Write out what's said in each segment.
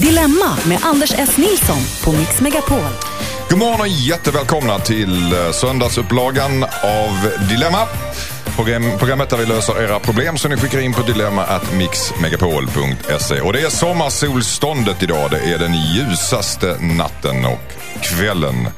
Dilemma med Anders S. Nilsson på Mix Megapol. God morgon och jättevälkomna till eh, söndagsupplagan av Dilemma. Program, programmet där vi löser era problem som ni skickar in på dilemma.mixmegapol.se. Och det är sommarsolståndet idag. Det är den ljusaste natten och kvällen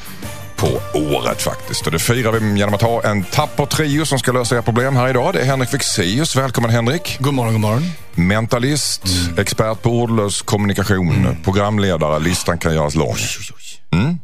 på året faktiskt. Och det firar vi genom att ha en tapper trio som ska lösa era problem här idag. Det är Henrik Fexeus. Välkommen Henrik. God morgon, god morgon. Mentalist, expert på ordlös kommunikation, programledare. Listan kan göras lång.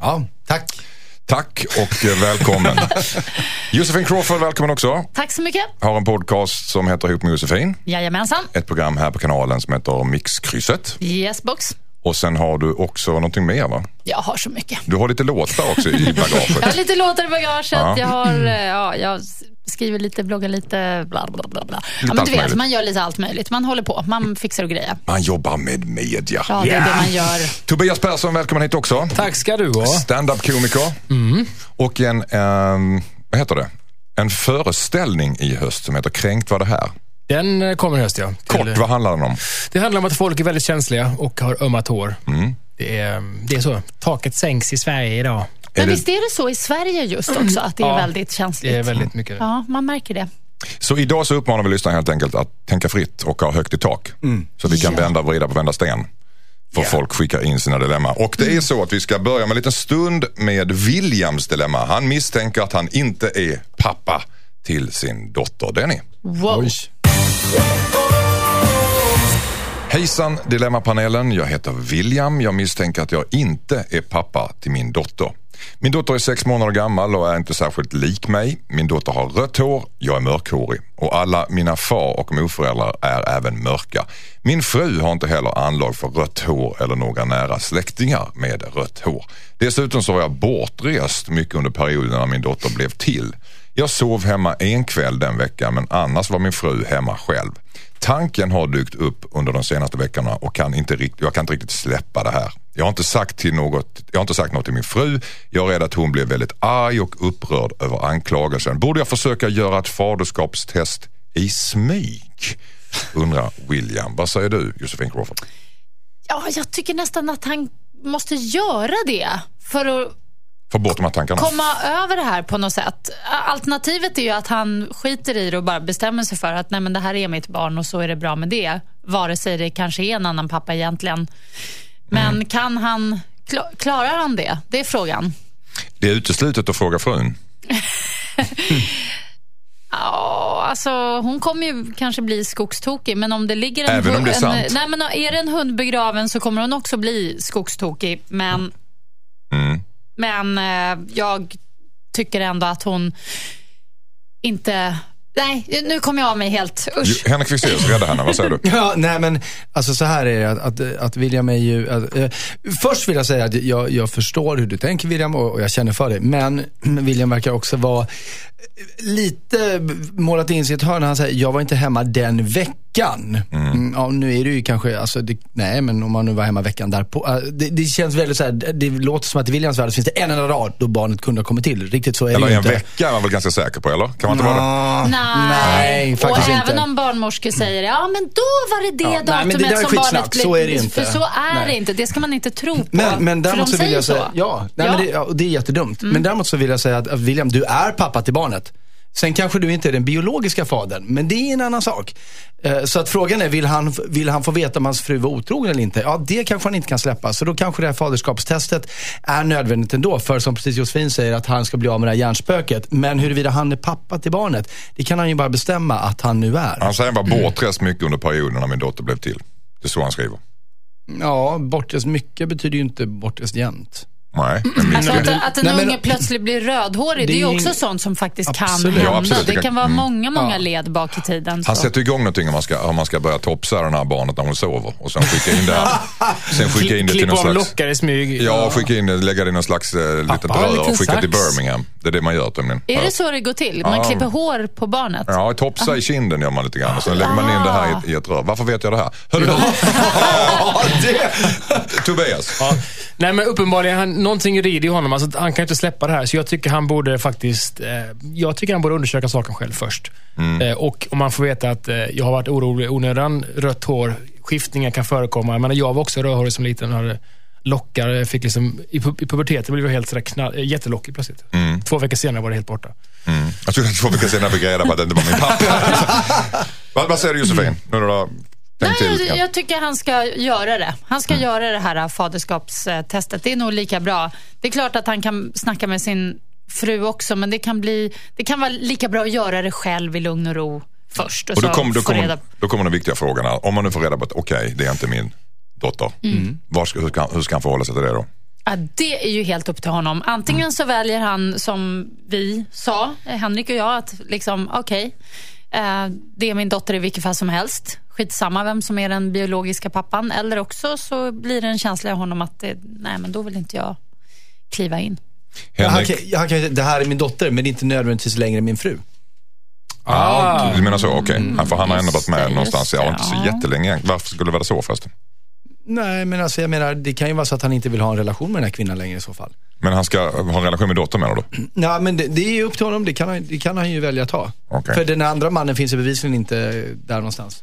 Ja, tack. Tack och eh, välkommen. Josefin Crawford, välkommen också. Tack så mycket. Har en podcast som heter Ihop med Josefin. Jajamensan. Ett program här på kanalen som heter Mixkrysset. Yes box. Och sen har du också någonting mer va? Jag har så mycket. Du har lite låtar också i Jag har bagaget. lite låtar i bagaget. Ja. Jag, har, eh, ja, jag skriver lite, bloggar lite, bla bla bla. bla. Ja, men du vet, möjligt. man gör lite allt möjligt. Man håller på, man fixar och grejer. Man jobbar med media. Ja, det är det man gör. Tobias Persson, välkommen hit också. Tack ska du ha. Stand-up-komiker. Och en, ehm, vad heter det? En föreställning i höst som heter Kränkt var det här. Den eh, kommer i höst, ja. Till- Kort, vad handlar den om? Det handlar om att folk är väldigt känsliga och har ömmat hår. Mm. Det, är, det är så. Taket sänks i Sverige idag. Men visst är det så i Sverige just också, att det är Ja, väldigt känsligt? Det är väldigt mycket. Ja, man märker det. Så idag så uppmanar vi lyssnarna helt enkelt att tänka fritt och ha högt i tak. Så vi kan Ja. vända och vrida på vända sten. För folk skickar in sina dilemma. Och det är så att vi ska börja med en liten stund med Williams dilemma. Han misstänker att han inte är pappa till sin dotter Denny. Wow. Hejsan Dilemmapanelen, jag heter William. Jag misstänker att jag inte är pappa till min dotter. Min dotter är sex månader gammal och är inte särskilt lik mig. Min dotter har rött hår, jag är mörkhårig och alla mina far och morföräldrar är även mörka. Min fru har inte heller anlag för rött hår eller några nära släktingar med rött hår. Dessutom så var jag bortrest mycket under perioden när min dotter blev till. Jag sov hemma en kväll den veckan men annars var min fru hemma själv. Tanken har dykt upp under de senaste veckorna och kan inte rikt, jag kan inte riktigt släppa det här. Jag har, inte sagt till något, jag har inte sagt något till min fru. Jag är rädd att hon blir väldigt arg och upprörd över anklagelsen. Borde jag försöka göra ett faderskapstest i smyg? Undrar William. Vad säger du Josefin Crawford? Ja, jag tycker nästan att han måste göra det för att Få bort de här tankarna. komma över det här på något sätt. Alternativet är ju att han skiter i det och bara bestämmer sig för att nej men det här är mitt barn och så är det bra med det. Vare sig det kanske är en annan pappa egentligen. Men Mm. kan han, kla- klarar han det? Det är frågan. Det är uteslutet att fråga frun. Ja, alltså hon kommer ju kanske bli skogstokig, men om det ligger en Även om det är en, sant. nej, men är det en hund begraven så kommer hon också bli skogstokig. Men, Mm. Men eh, jag tycker ändå att hon inte... Nej, nu kommer jag av mig helt. Usch. Henrik Fexeus, rädda henne. Vad säger du? Ja, nej men alltså så här är det att, att, att William är ju, att, eh, först vill jag säga att jag, jag förstår hur du tänker William och, och jag känner för dig. Men William verkar också vara lite målat in sig i ett hörn när han säger, jag var inte hemma den veckan. Mm. Ja, nu är det ju kanske, alltså, det, nej men om man nu var hemma veckan därpå. äh, det, det känns väldigt så här, det, det låter som att i Williams värld finns det en enda rad då barnet kunde ha kommit till. Riktigt så är Eller det ju en inte. vecka är man väl ganska säker på, eller? Kan man inte vara det? Nej, nej, faktiskt och inte. även om barnmorskor säger ja men då var det det Ja, nej, men det datumet där är som barnet blev... Så är det inte. För så är Nej. det inte. Det ska man inte tro på. Men, men för däremot de så vill jag säger säga, så. ja, nej, Men det, ja, och det är jättedumt. Men däremot så vill jag säga att, att William, du är pappa till barnet. Sen kanske du inte är den biologiska fadern, men det är en annan sak. Eh, Så att frågan är, vill han, vill han få veta om hans fru var otrogen eller inte? Ja, det kanske han inte kan släppa. Så då kanske det här faderskapstestet är nödvändigt ändå. För som precis Josefin säger, att han ska bli av med det här hjärnspöket. Men huruvida han är pappa till barnet, det kan han ju bara bestämma att han nu är. Han säger bara bortrest mycket under perioden när min dotter blev till. Det är så han skriver. Ja, bortrest mycket betyder ju inte bortrest jämt. Nej, men min Alltså att, att en Nej, men- unge plötsligt blir rödhårig, det är ju också sånt som faktiskt Absolut. kan Ja, hända. absolut. Det kan- vara mm. många, många Ja. led bak i tiden. Han så. sätter igång någonting om man ska, om man ska börja topsa det här barnet när hon sover och sen skicka in det, sen skicka in det till någon slags... lockar i smyg. Ja, skicka in det, lägga det i någon slags eh, litet rör och skicka till. Birmingham. Det är det man gör tydligen. Är det så det går till? Man Ja. klipper hår på barnet? Ja, topsa i kinden gör man lite grann och sen lägger man in det här i ett, i ett rör. Varför vet jag det här? Hörru du! Tobias. Ja. Nej men uppenbarligen, han, någonting rider i honom. Alltså, han kan inte släppa det här. Så jag tycker han borde faktiskt, eh, jag tycker han borde undersöka saken själv först. Mm. Eh, och om man får veta att eh, jag har varit orolig i onödan, rött hår, skiftningar kan förekomma. Jag, menar, jag var också rödhårig som liten och hade lockar. Jag fick liksom, I pu- i puberteten blev jag helt sådär knall, eh, jättelockig plötsligt. Två veckor senare var det helt borta. Mm. Jag trodde att två veckor senare fick jag reda på att det inte var min pappa. vad, vad säger du Josefin? Nu tänkt Nej, jag, jag tycker han ska göra det. Han ska Mm. göra det här faderskapstestet. Det är nog lika bra. Det är klart att han kan snacka med sin fru också, men det kan, bli, det kan vara lika bra att göra det själv i lugn och ro först. Och, Och då, så kom, då, få reda kommer, då kommer de viktiga frågorna. Om man nu får reda på att okej, det är inte min dotter. Mm. Var ska, hur, ska, hur ska han förhålla sig till det då? Ja, det är ju helt upp till honom. Antingen Mm. så väljer han, som vi sa, Henrik och jag, att liksom, okej, eh, det är min dotter i vilket fall som helst. Skitsamma vem som är den biologiska pappan. Eller också så blir det en känsla i honom att, det, nej men då vill inte jag kliva in. Han kan, han kan, det här är min dotter, men det är inte nödvändigtvis längre min fru. Ah, du menar så, okej. Han, får- han har ändå varit med det, någonstans, ja, inte så jättelänge. Varför skulle det vara så förresten? Nej, men alltså jag menar, det kan ju vara så att han inte vill ha en relation med den här kvinnan längre i så fall. Men han ska ha en relation med dottern menar du? Nej, men det, det är ju upp till honom. Det kan han, det kan han ju välja att ta. Okej. För den andra mannen finns ju bevisligen inte där någonstans.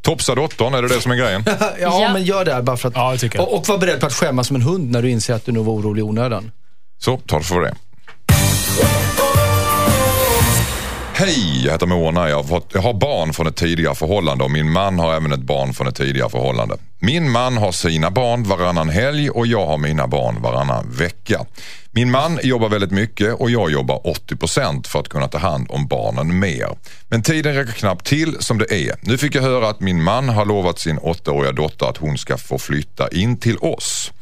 Topsa dottern, är det det som är grejen? ja, Ja. men gör det bara för att... Ja, det tycker jag. och, och var beredd på att skämmas som en hund när du inser att du nog var orolig i onödan. Så, ta det för det. Hej, jag heter Mona. Jag har, fått, jag har barn från ett tidigare förhållande och min man har även ett barn från ett tidigare förhållande. Min man har sina barn varannan helg och jag har mina barn varannan vecka. Min man jobbar väldigt mycket och jag jobbar 80% för att kunna ta hand om barnen mer. Men tiden räcker knappt till som det är. Nu fick jag höra att min man har lovat sin åttaåriga dotter att hon ska få flytta in till oss.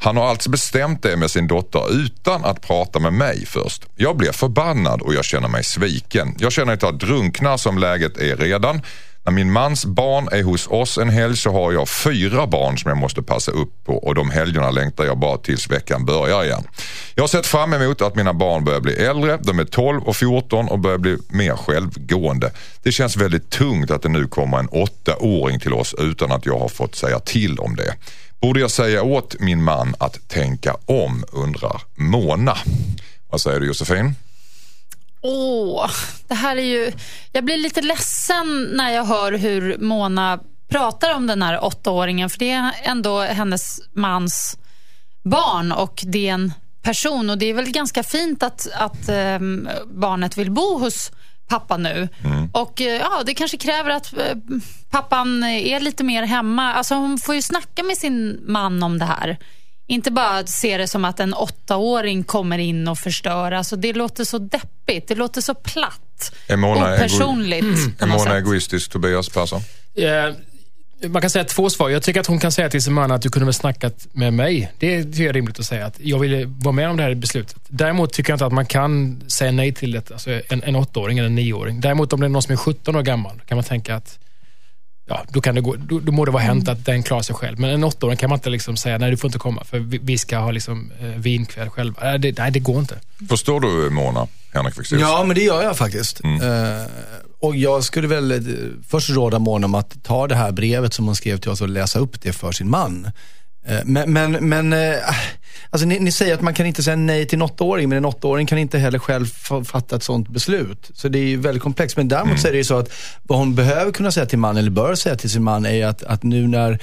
Han har alltså bestämt det med sin dotter utan att prata med mig först. Jag blir förbannad och jag känner mig sviken. Jag känner att jag drunknar som läget är redan. När min mans barn är hos oss en helg så har jag fyra barn som jag måste passa upp på och de helgerna längtar jag bara tills veckan börjar igen. Jag har sett fram emot att mina barn börjar bli äldre. De är 12 och 14 och börjar bli mer självgående. Det känns väldigt tungt att det nu kommer en åttaåring till oss utan att jag har fått säga till om det. Borde jag säga åt min man att tänka om, undrar Mona. Vad säger du Josefin? Åh, det här är ju... Jag blir lite ledsen när jag hör hur Mona pratar om den här åttaåringen. För det är ändå hennes mans barn och det är en person. Och det är väl ganska fint att, att ehm, barnet vill bo hos pappa nu. Och eh, ja, det kanske kräver att eh, pappan är lite mer hemma. Alltså hon får ju snacka med sin man om det här. Inte bara se det som att en åttaåring kommer in och förstör. Alltså det låter så deppigt. Det låter så platt. Är Mona Opersonligt på Är Mona egoistisk, Tobias Persson? Eh, man kan säga två svar. Jag tycker att hon kan säga till sin man att du kunde väl snackat med mig. Det tycker jag är rimligt att säga. Att jag ville vara med om det här beslutet. Däremot tycker jag inte att man kan säga nej till det. Alltså en, en åttaåring eller en nioåring. Däremot om det är någon som är 17 år gammal kan man tänka att Ja, då, kan det gå, då, då må det vara hänt att den klarar sig själv. Men en åttaåring kan man inte liksom säga, nej du får inte komma för vi, vi ska ha liksom, eh, vinkväll själva. Nej det, nej, det går inte. Förstår du Mona, Henrik Fexeus? Ja, men det gör jag faktiskt. Eh, och jag skulle väl eh, först råda Mona om att ta det här brevet som hon skrev till oss och läsa upp det för sin man. Eh, men, men, men eh, alltså ni, ni säger att man kan inte säga nej till en åttaåring, men en åttaåring kan inte heller själv fa- fatta ett sånt beslut. Så det är ju väldigt komplext. Men däremot så är det ju så att vad hon behöver kunna säga till man, eller bör säga till sin man, är att, att nu när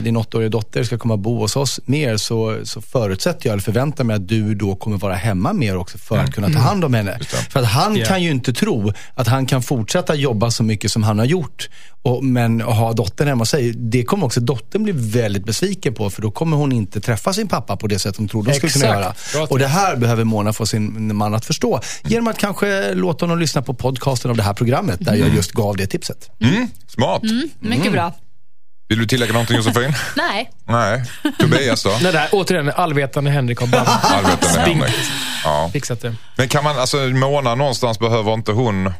din åttaåriga dotter ska komma och bo hos oss mer så, så förutsätter jag, eller förväntar mig att du då kommer vara hemma mer också för att kunna ta hand om henne. För att han Ja. kan ju inte tro att han kan fortsätta jobba så mycket som han har gjort, och, men att ha dottern hemma hos sig. Det kommer också dottern bli väldigt besviken på, för då kommer hon inte träffa sin pappa på det sätt hon trodde hon skulle kunna göra. Bra Och det här behöver Mona få sin man att förstå. Genom att kanske låta honom lyssna på podcasten av det här programmet, där jag just gav det tipset. Mm, smart. Mycket bra. Vill du tillägga någonting Josefin? Nej, Nej. Tobias då? Nej, där, återigen, allvetande Henrik har bara Spink. Henrik. Ja. fixat det. Men kan man, alltså Mona någonstans behöver inte hon,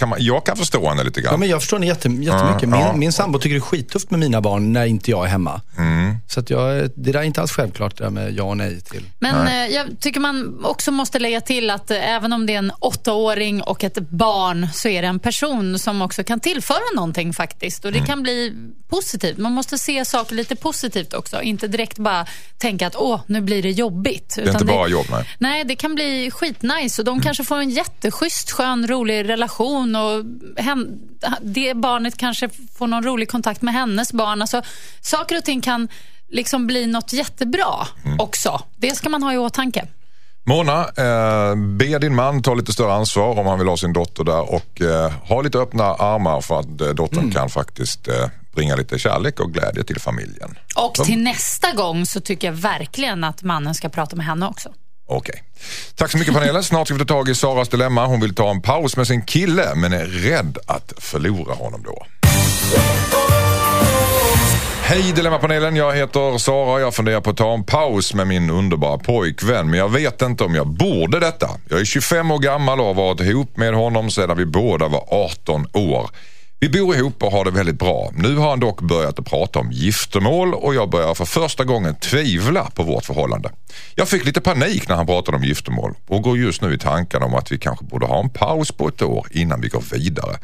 kan man, jag kan förstå henne lite Ja, grann. men jag förstår henne jätte, jättemycket. Min, ja. min sambo tycker det är skittufft med mina barn när inte jag är hemma. Så att jag, det där är inte alls självklart det där med ja och nej till. men eh, jag tycker man också måste lägga till att eh, även om det är en åttaåring och ett barn så är det en person som också kan tillföra någonting faktiskt. Och det kan bli positivt. Man måste se saker lite positivt också. Inte direkt bara tänka att åh, nu blir det jobbigt. det är inte bara jobb, nej. Nej, det kan bli skitnice och de kanske får en jätteschysst, skön, rolig relation relation och hen, det barnet kanske får någon rolig kontakt med hennes barn. Alltså, saker och ting kan liksom bli något jättebra Mm. också. Det ska man ha i åtanke. Mona, eh, be din man ta lite större ansvar om han vill ha sin dotter där och eh, ha lite öppna armar för att eh, dottern Mm. kan faktiskt eh, bringa lite kärlek och glädje till familjen. Och De- till nästa gång så tycker jag verkligen att mannen ska prata med henne också. Okej. Tack så mycket panelen. Snart ska vi ta tag i Saras dilemma. Hon vill ta en paus med sin kille men är rädd att förlora honom då. Hej Dilemmapanelen, jag heter Sara. och Jag funderar på att ta en paus med min underbara pojkvän men jag vet inte om jag borde detta. Jag är 25 år gammal och har varit ihop med honom sedan vi båda var 18 år. Vi bor ihop och har det väldigt bra. Nu har han dock börjat att prata om giftermål och jag börjar för första gången tvivla på vårt förhållande. Jag fick lite panik när han pratade om giftermål och går just nu i tankarna om att vi kanske borde ha en paus på ett år innan vi går vidare.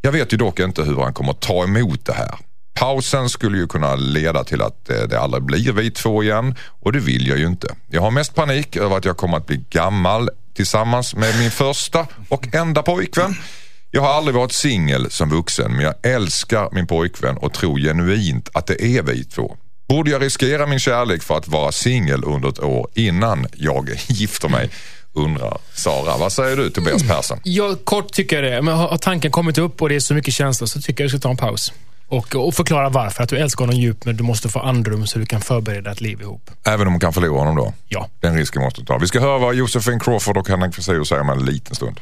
Jag vet ju dock inte hur han kommer ta emot det här. Pausen skulle ju kunna leda till att eh, det aldrig blir vi två igen och det vill jag ju inte. Jag har mest panik över att jag kommer att bli gammal tillsammans med min första och enda pojkvän. Jag har aldrig varit singel som vuxen men jag älskar min pojkvän och tror genuint att det är vi två. Borde jag riskera min kärlek för att vara singel under ett år innan jag gifter mig? Undrar Sara. Vad säger du Tobias Persson? Jag, kort tycker jag det. Men har tanken kommit upp och det är så mycket känslor så tycker jag du ska ta en paus. Och, och förklara varför. Att du älskar honom djupt men du måste få andrum så du kan förbereda ett liv ihop. Även om hon kan förlora honom då? Ja. Den risken måste du ta. Vi ska höra vad Josefin Crawford och Henrik Fexeus säger om en liten stund.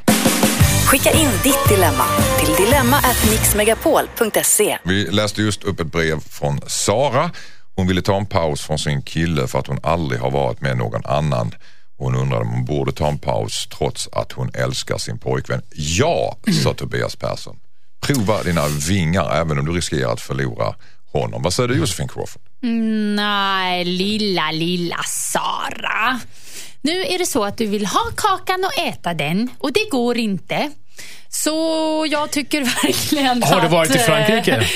Skicka in ditt dilemma till dilemma@mixmegapol.se. Vi läste just upp ett brev från Sara. Hon ville ta en paus från sin kille för att hon aldrig har varit med någon annan. Hon undrade om hon borde ta en paus trots att hon älskar sin pojkvän. Ja, sa Tobias Persson. Prova dina vingar även om du riskerar att förlora honom. Vad säger du Josefin Crawford? Nej, lilla, lilla Sara. Nu är det så att du vill ha kakan och äta den och det går inte. Så jag tycker verkligen Har du att, varit i eh, Frankrike?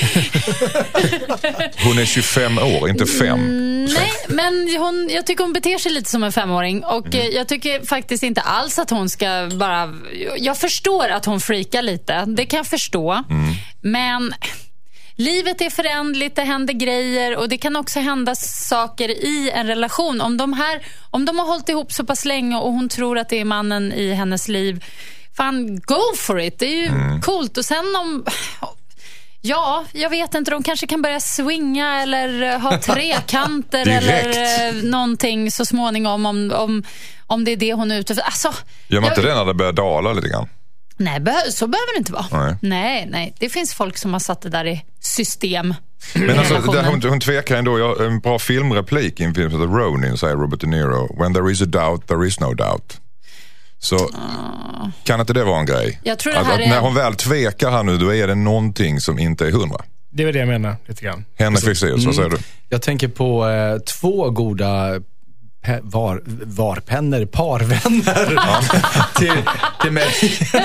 Hon är 25 år, inte fem. Nej, men hon, jag tycker hon beter sig lite som en femåring. Och eh, Jag tycker faktiskt inte alls att hon ska bara... Jag förstår att hon freakar lite. Det kan jag förstå. Men livet är förändligt, det händer grejer och det kan också hända saker i en relation. Om de, här, om de har hållit ihop så pass länge och hon tror att det är mannen i hennes liv, fan go for it. Det är ju coolt. Och sen om... Ja, jag vet inte. De kanske kan börja swinga eller ha trekanter eller eh, någonting så småningom om, om, om det är det hon är ute efter. Alltså, Gör man jag- inte det när det börjar dala lite grann? Nej, så behöver det inte vara. Nej. nej, nej. Det finns folk som har satt det där i system. Men alltså, där hon, hon tvekar ändå. Jag, en bra filmreplik i en film som heter Ronin säger Robert De Niro. When there is a doubt, there is no doubt. Så kan inte det vara en grej? Jag tror det här att är- när hon väl tvekar här nu, då är det någonting som inte är hundra. Det är väl det jag menar lite grann. Henrik Fexeus, vad säger du? Jag tänker på eh, två goda var, varpennor, parvänner till, till mig.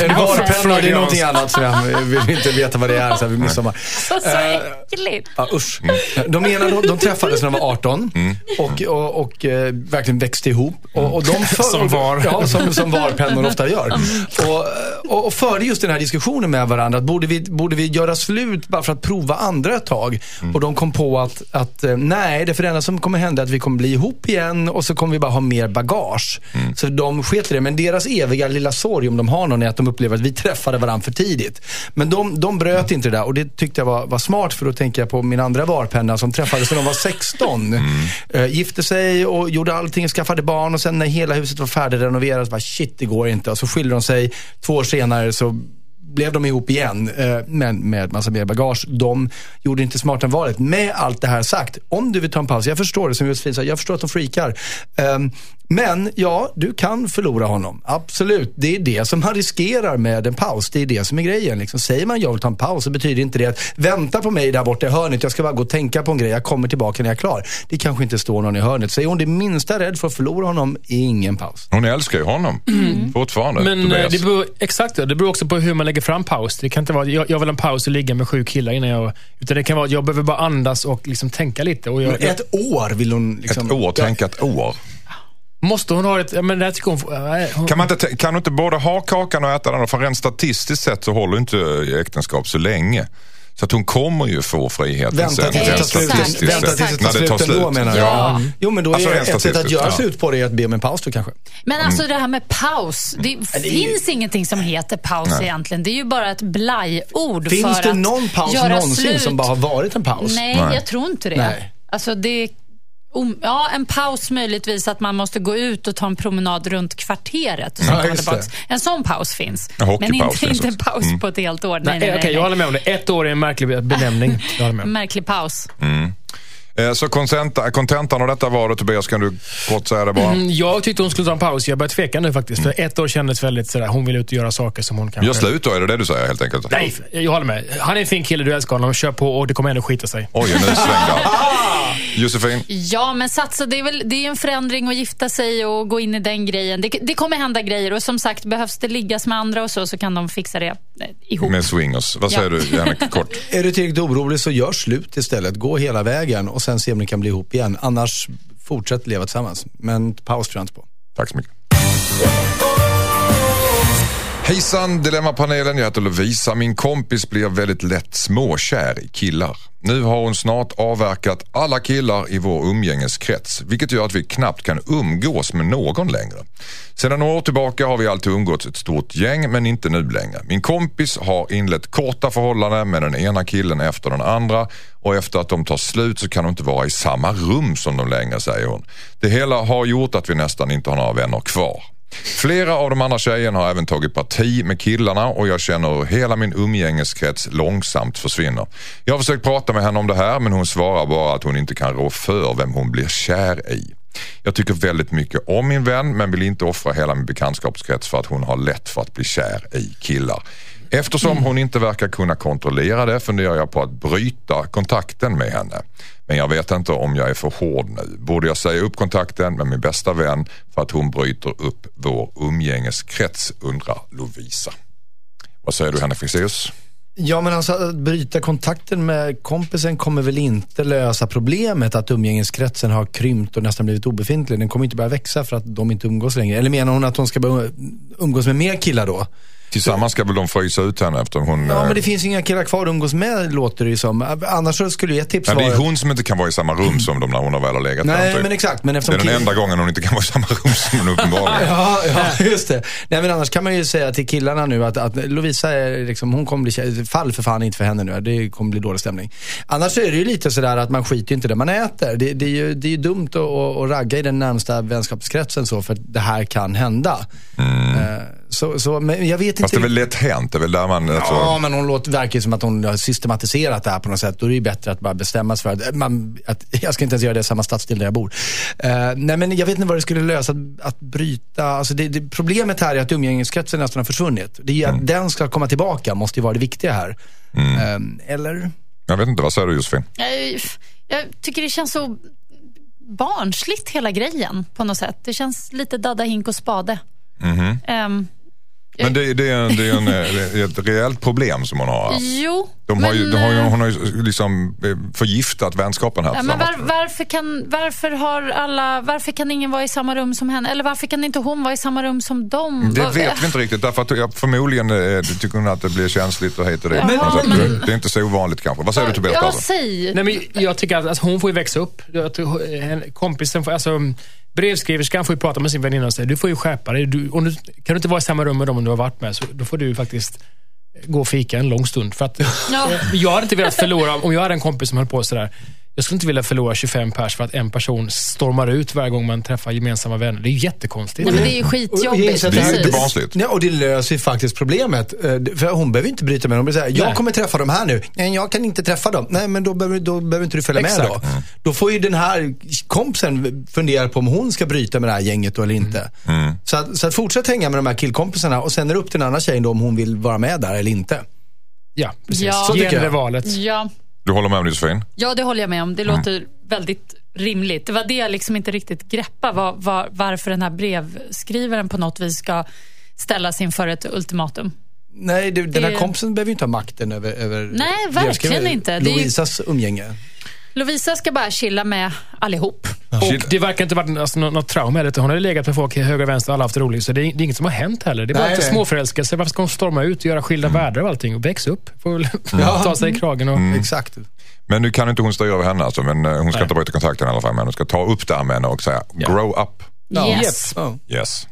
En varpenna, det är någonting annat som jag vill inte veta vad det är så här vid midsommar. Så, så äckligt. Ja, usch. De ena de, de träffades när de var 18 Mm. och, och, och eh, verkligen växte ihop. Och, och de för, Som var. Ja, som, som varpennor ofta gör. Och, och, och förde just den här diskussionen med varandra. Att borde, vi, borde vi göra slut bara för att prova andra ett tag? Och de kom på att, att eh, nej, det för det enda som kommer hända att vi kommer bli ihop igen och så kommer vi bara ha mer bagage. Så de sket i det. Men deras eviga lilla sorg, om de har någon, är att de upplever att vi träffade varandra för tidigt. Men de, de bröt inte det där och det tyckte jag var, var smart för då tänker jag på min andra varpenna som träffades när de var 16. Eh, gifte sig och gjorde allting, skaffade barn och sen när hela huset var färdigrenoverat, bara shit det går inte. Och så skilde de sig. Två år senare så blev de ihop igen, eh, men med massa mer bagage. De gjorde inte smartare valet. Med allt det här sagt, om du vill ta en paus, jag förstår det som Josefin sa, jag förstår att de freakar. Ehm, men ja, du kan förlora honom. Absolut. Det är det som man riskerar med en paus. Det är det som är grejen. Liksom. Säger man jag vill ta en paus så betyder inte det att vänta på mig där borta i hörnet. Jag ska bara gå och tänka på en grej. Jag kommer tillbaka när jag är klar. Det kanske inte står någon i hörnet. Så är hon det minsta rädd för att förlora honom, ingen paus. Hon älskar ju honom fortfarande. Men eh, Tobias. det beror, exakt, det beror också på hur man lägger fram paus. Det kan inte vara jag, jag vill ha en paus och ligga med sju killar innan jag... Utan det kan vara att jag behöver bara andas och liksom tänka lite. Och jag, Men ett år vill hon liksom... Ett år, tänk ett år. Måste hon ha ett... ja, Men det tycker hon... nej, hon Kan, man inte, kan du inte både ha kakan och äta den? För rent statistiskt sett så håller inte äktenskap så länge. Så att hon kommer ju få friheten Vänta sen. tills det tar rent slut, statistiskt vänta sett. tills det När tar det slut ändå menar du? Ja. Jo, men då Alltså, är ett sätt att göra ja. slut på det är att be om en paus då kanske. Men Mm. alltså det här med paus. Det finns ingenting som heter paus egentligen. Det är ju bara ett blajord Finns för det att någon paus göra någonsin slut. som bara har varit en paus? Nej, Nej. jag tror inte det. Nej. Alltså det om, ja, en paus möjligtvis att man måste gå ut och ta en promenad runt kvarteret. Och Ja, komma det. En sån paus finns. En Men inte, finns inte en paus Mm. på ett helt år. Nej, Nej, nej, nej, okej, jag håller med om det. Ett år är en märklig benämning. Med. Märklig paus. Eh, Så kontenta- kontentan av detta var då Tobias, kan du kort säga det bara? Mm, Jag tyckte hon skulle ta en paus. Jag börjar tveka nu faktiskt. För ett år kändes väldigt sådär, hon vill ut och göra saker som hon kanske... Gör slut då, är det det du säger helt enkelt? Nej, jag håller med. Han är en fin kille, du älskar honom. Kör på och det kommer ändå skita sig. Oj, nu svängde. Josefin? Ja, men satsa, det är, väl, det är en förändring att gifta sig och gå in i den grejen. Det, det kommer hända grejer och som sagt, behövs det liggas med andra och så, så kan de fixa det eh, ihop. Med swingers. Vad säger Ja. du, Janne, kort? Är du tillräckligt orolig så gör slut istället. Gå hela vägen och sen se om ni kan bli ihop igen. Annars fortsätt leva tillsammans. Men paus tror jag inte på. Tack så mycket. Hejsan Dilemmapanelen, jag heter Lovisa. Min kompis blir väldigt lätt småkär i killar. Nu har hon snart avverkat alla killar i vår umgängeskrets, vilket gör att vi knappt kan umgås med någon längre. Sedan några år tillbaka har vi alltid umgåtts ett stort gäng, men inte nu längre. Min kompis har inlett korta förhållanden med den ena killen efter den andra och efter att de tar slut så kan de inte vara i samma rum som de längre, säger hon. Det hela har gjort att vi nästan inte har några vänner kvar. Flera av de andra tjejerna har även tagit parti med killarna och jag känner hur hela min umgängeskrets långsamt försvinner. Jag har försökt prata med henne om det här men hon svarar bara att hon inte kan rå för vem hon blir kär i. Jag tycker väldigt mycket om min vän men vill inte offra hela min bekantskapskrets för att hon har lätt för att bli kär i killar. Eftersom hon inte verkar kunna kontrollera det funderar jag på att bryta kontakten med henne. Men jag vet inte om jag är för hård nu. Borde jag säga upp kontakten med min bästa vän för att hon bryter upp vår umgängeskrets, undrar Lovisa. Vad säger du Henrik Fexeus? Ja, men alltså att bryta kontakten med kompisen kommer väl inte lösa problemet att umgängeskretsen har krympt och nästan blivit obefintlig. Den kommer inte börja växa för att de inte umgås längre. Eller menar hon att hon ska börja umgås med mer killar då? Tillsammans ska väl de frysa ut henne eftersom hon... Ja, eh, men det finns inga killar kvar att umgås med låter det ju som. Annars skulle ju ett tips men det är vara... hon som inte kan vara i samma rum som dem när hon har väl har legat Nej, typ. men exakt. Men Det eftersom är den kill- enda gången hon inte kan vara i samma rum som hon uppenbarligen. Ja, ja, just det. Nej men annars kan man ju säga till killarna nu att, att Lovisa är liksom, hon kommer bli. Fall för fan inte för henne nu. Det kommer bli dålig stämning. Annars är det ju lite sådär att man skiter ju inte i det man äter. Det, det är ju det är ju dumt att, att, ragga i den närmsta vänskapskretsen så för det här kan hända. Eh, Så, så, men jag vet inte. Mm. Fast det är väl lätt hänt. Det är väl där man... Alltså, Ja, men hon låter, verkar som att hon har systematiserat det här på något sätt. Då är det ju bättre att bara bestämma sig för att, man, att jag ska inte ens göra det i samma stadsdel där jag bor. Eh, nej, men jag vet inte vad det skulle lösa att, att bryta. Alltså det, det, problemet här är att umgängeskretsen nästan har försvunnit. Det är att den ska komma tillbaka, måste ju vara det viktiga här. Eh, eller? Jag vet inte, vad säger du Josefin? Jag, jag tycker det känns så barnsligt hela grejen på något sätt. Det känns lite dadda hink och spade. Mhm. Ehm, Men det, det, är, en, det är en, det är ett reellt problem som hon har. jo, De har ju, men, de har ju, eh, hon har ju liksom eh, förgiftat vänskapen här Ja, men var, varför, kan, varför, har alla, varför kan ingen vara i samma rum som henne? Eller varför kan inte hon vara i samma rum som dem? Det Vad- vet vi inte riktigt därför att jag, förmodligen eh, tycker hon att det blir känsligt och hit och dit. Det är inte så ovanligt kanske. Vad säger du Tobias Ja, säg. Nej, men jag tycker att alltså, hon får ju växa upp. Eh, kompisen får, alltså, brevskriverskan får ju prata med sin väninna och säga, du får ju skärpa dig. Du, om du, kan du inte vara i samma rum med dem du har varit med, så då får du faktiskt gå och fika en lång stund. För att, Ja. eh, Jag hade inte velat förlora, om jag hade en kompis som höll på sådär, jag skulle inte vilja förlora 25 pers för att en person stormar ut varje gång man träffar gemensamma vänner. Det är ju jättekonstigt. Nej, men det är ju Och jag skitjobbigt. att Det är barnsligt. Ja, och det löser ju faktiskt problemet. Eh, För hon behöver inte bryta med dem. Hon säger, jag Nej. kommer träffa dem här nu. Nej, jag kan inte träffa dem. Nej, men då behöver, då behöver inte du följa med Exakt. då. Då får ju den här kompisen fundera på om hon ska bryta med det här gänget då eller inte. Mm. Så, att, så att fortsätt hänga med de här killkompisarna och sen är det upp till den andra tjejen då om hon vill vara med där eller inte. Ja, precis. Ja. Så tycker jag. valet. Ja. Du håller med om det Josefin? ja, det håller jag med om. Det låter väldigt rimligt. Det var det jag liksom inte riktigt greppa var, var, varför den här brevskrivaren på något vis ska ställas inför ett ultimatum. Nej, det, den här kompisen behöver ju inte ha makten över, över Nej, verkligen inte. Det är ju- Lovisas umgänge. Lovisa ska bara chilla med allihop. Och det verkar inte varit alltså, något, något trauma heller. Hon har legat med folk höger och vänster och alla haft roligt. Så det är, det är inget som har hänt heller. Det är bara Nej, lite småförälskelse. Varför ska hon storma ut och göra skilda världar och allting? Och växa upp. Får väl Ja. ta sig i kragen och... Exakt. Men nu kan inte hon styra över henne alltså, men eh, hon ska Nej. inte bryta kontakten i alla fall. Men hon ska ta upp det här med henne och säga Ja. grow up. Yes. Ja. Yes.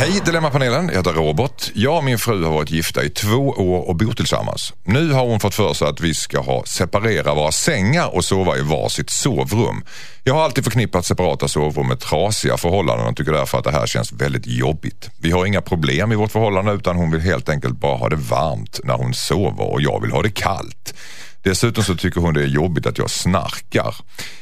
Hej Dilemmapanelen, jag heter Robert. Jag och min fru har varit gifta i två år och bor tillsammans. Nu har hon fått för sig att vi ska ha separera våra sängar och sova i varsitt sovrum. Jag har alltid förknippat separata sovrum med trasiga förhållanden och tycker därför att det här känns väldigt jobbigt. Vi har inga problem i vårt förhållande utan hon vill helt enkelt bara ha det varmt när hon sover och jag vill ha det kallt. Dessutom så tycker hon det är jobbigt att jag snarkar.